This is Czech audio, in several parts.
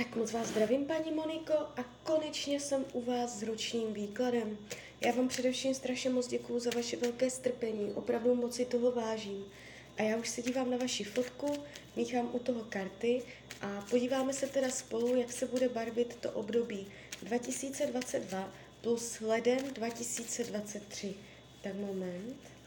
Tak moc vás zdravím, paní Moniko, a konečně jsem u vás s ročním výkladem. Já vám především strašně moc děkuju za vaše velké strpení, opravdu moc si toho vážím. A já už se dívám na vaši fotku, míchám u toho karty a podíváme se teda spolu, jak se bude barvit to období 2022 plus leden 2023. Tak moment.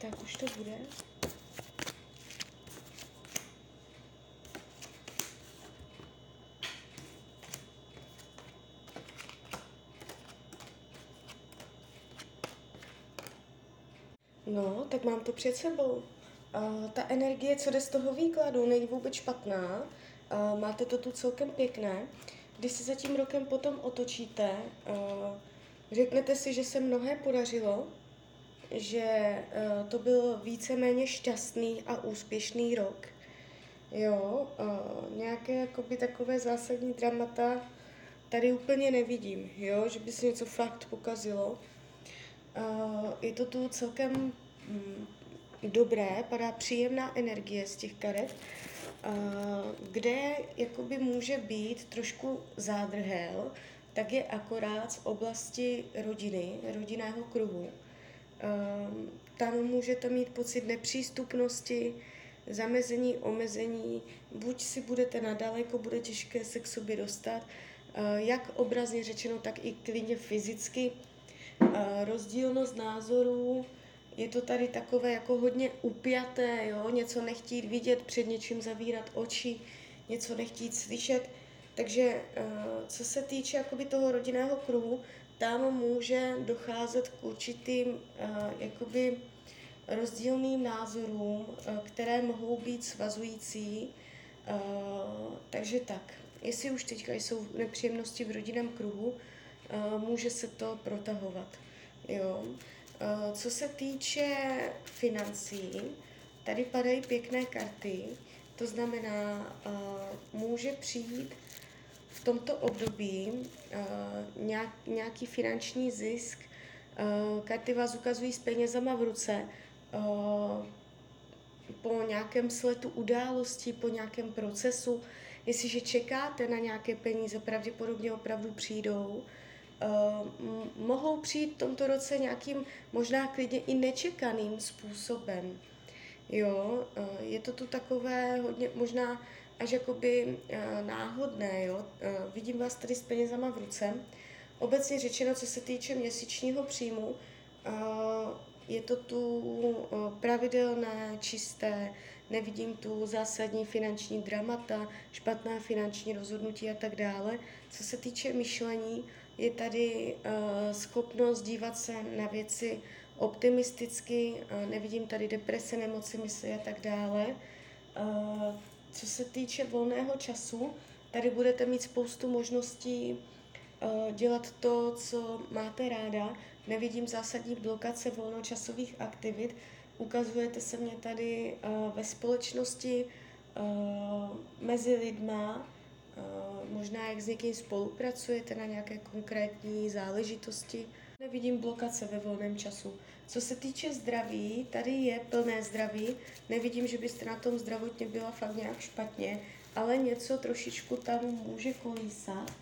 Tak už to bude. No, tak mám to před sebou. Uh, ta energie, co jde z toho výkladu, není vůbec špatná. Uh, máte to tu celkem pěkné. Když se za tím rokem potom otočíte, uh, řeknete si, že se mnohé podařilo, že uh, to byl víceméně šťastný a úspěšný rok. Jo, uh, nějaké jakoby takové zásadní dramata tady úplně nevidím, jo, že by se něco fakt pokazilo. Uh, je to tu celkem mm, dobré, padá příjemná energie z těch karet, kde jakoby může být trošku zádrhel, tak je akorát z oblasti rodiny, rodinného kruhu. Uh, tam můžete mít pocit nepřístupnosti, zamezení, omezení, buď si budete nadaleko, bude těžké se k sobě dostat, uh, jak obrazně řečeno, tak i klidně fyzicky, rozdílnost názorů, je to tady takové jako hodně upjaté, jo? něco nechtít vidět, před něčím zavírat oči, něco nechtít slyšet. Takže co se týče jakoby toho rodinného kruhu, tam může docházet k určitým jakoby rozdílným názorům, které mohou být svazující. Takže tak, jestli už teďka jsou nepříjemnosti v rodinném kruhu, může se to protahovat. Jo. Co se týče financí, tady padají pěkné karty, to znamená, může přijít v tomto období nějaký finanční zisk, karty vás ukazují s penězama v ruce, po nějakém sletu události, po nějakém procesu. Jestliže čekáte na nějaké peníze, pravděpodobně opravdu přijdou. Uh, mohou přijít v tomto roce nějakým možná klidně i nečekaným způsobem. Jo, uh, je to tu takové hodně možná až jakoby uh, náhodné, jo. Uh, vidím vás tady s penězama v ruce. Obecně řečeno, co se týče měsíčního příjmu, uh, je to tu pravidelné, čisté, nevidím tu zásadní finanční dramata, špatná finanční rozhodnutí a tak dále. Co se týče myšlení, je tady schopnost dívat se na věci optimisticky, nevidím tady deprese, nemoci mysli a tak dále. Co se týče volného času, tady budete mít spoustu možností uh, dělat to, co máte ráda. Nevidím zásadní blokace volnočasových aktivit. Ukazujete se mě tady uh, ve společnosti uh, mezi lidma, možná jak s někým spolupracujete na nějaké konkrétní záležitosti. Nevidím blokace ve volném času. Co se týče zdraví, tady je plné zdraví. Nevidím, že byste na tom zdravotně byla fakt nějak špatně, ale něco trošičku tam může kolísat.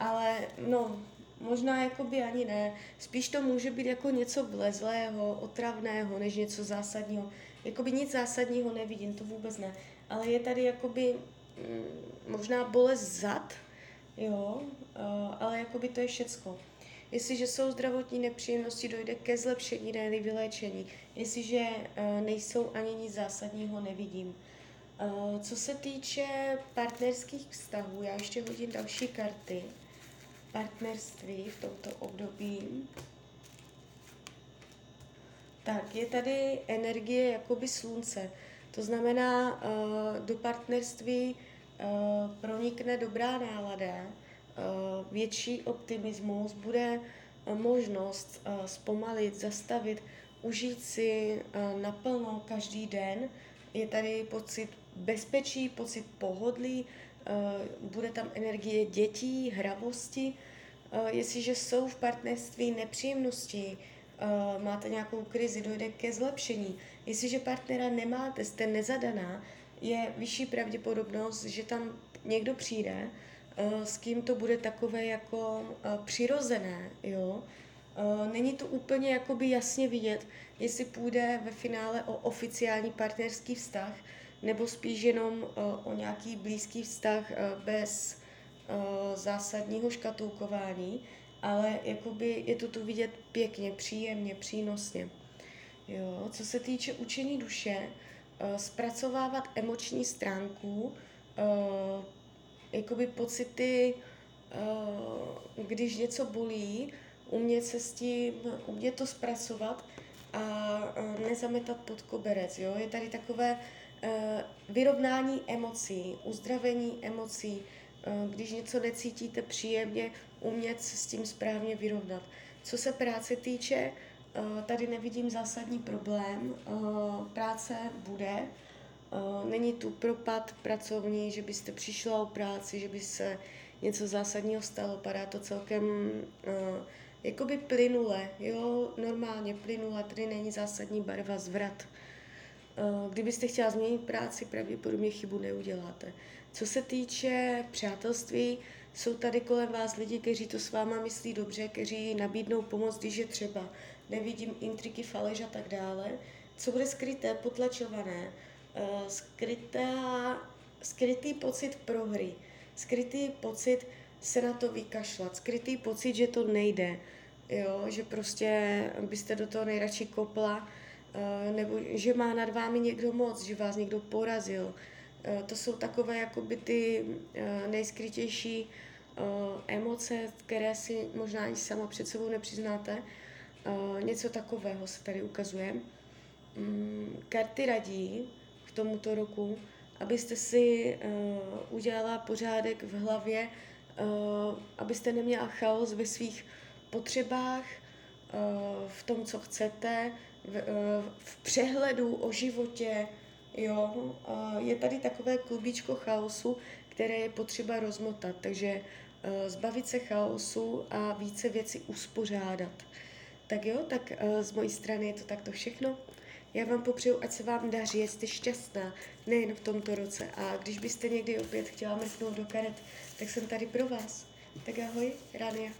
Ale no, možná jakoby ani ne. Spíš to může být jako něco vlezlého, otravného, než něco zásadního. Jakoby nic zásadního nevidím, to vůbec ne. Ale je tady jakoby mm, možná bolest zad, jo, uh, ale jakoby to je všecko. Jestliže jsou zdravotní nepříjemnosti, dojde ke zlepšení, ne vyléčení. Jestliže uh, nejsou ani nic zásadního, nevidím. Uh, co se týče partnerských vztahů, já ještě hodím další karty. Partnerství v tomto období. Tak, je tady energie jakoby slunce. To znamená, uh, do partnerství pronikne dobrá nálada, větší optimismus, bude možnost zpomalit, zastavit, užít si naplno každý den. Je tady pocit bezpečí, pocit pohodlí, bude tam energie dětí, hravosti. Jestliže jsou v partnerství nepříjemnosti, máte nějakou krizi, dojde ke zlepšení. Jestliže partnera nemáte, jste nezadaná, je vyšší pravděpodobnost, že tam někdo přijde, eh, s kým to bude takové jako eh, přirozené, jo. Eh, není to úplně jakoby jasně vidět, jestli půjde ve finále o oficiální partnerský vztah, nebo spíš jenom o nějaký blízký vztah bez zásadního škatulkování, ale jakoby je to tu vidět pěkně, příjemně, přínosně. Jo. Co se týče učení duše, Eh, zpracovávat emoční stránku, jakoby pocity, uh, když něco bolí, umět se s tím, umět to zpracovat a uh, nezametat pod koberec. Jo? Je tady takové uh, vyrovnání emocí, uzdravení emocí, když něco necítíte příjemně, umět se s tím správně vyrovnat. Co se práce týče, Eh, tady nevidím zásadní problém. Eh, práce bude. Eh, není tu propad pracovní, že byste přišla o práci, že by se něco zásadního stalo. Padá to celkem jakoby plynule, jo, normálně plynule, tady není zásadní barva zvrat. Kdybyste chtěla změnit práci, pravděpodobně chybu neuděláte. Co se týče přátelství, jsou tady kolem vás lidi, kteří to s váma myslí dobře, kteří nabídnou pomoc, když je třeba nevidím intriky, faleš a tak dále. Co bude skryté, potlačované, uh, skrytá, skrytý pocit prohry, skrytý pocit se na to vykašlat, skrytý pocit, že to nejde, jo, že prostě byste do toho nejradši kopla, uh, nebo že má nad vámi někdo moc, že vás někdo porazil. Uh, to jsou takové jakoby ty nejskrytější emoce, které si možná ani sama před sebou nepřiznáte, něco takového se tady ukazuje. Um, karty radí tomuto roku, abyste si uh, udělala pořádek v hlavě, uh, abyste neměla chaos ve svých potřebách, uh, v tom, co chcete, v, uh, v přehledu o životě. Jo? Uh, je tady takové klubíčko chaosu, které je potřeba rozmotat, takže uh, zbavit se chaosu a více věci uspořádat. Tak jo, tak z mojí strany je to takto všechno. Já vám popřeju, ať se vám daří, jste šťastná, nejen v tomto roce. A když byste někdy opět chtěla mrknout do karet, tak jsem tady pro vás. Tak ahoj, Rania.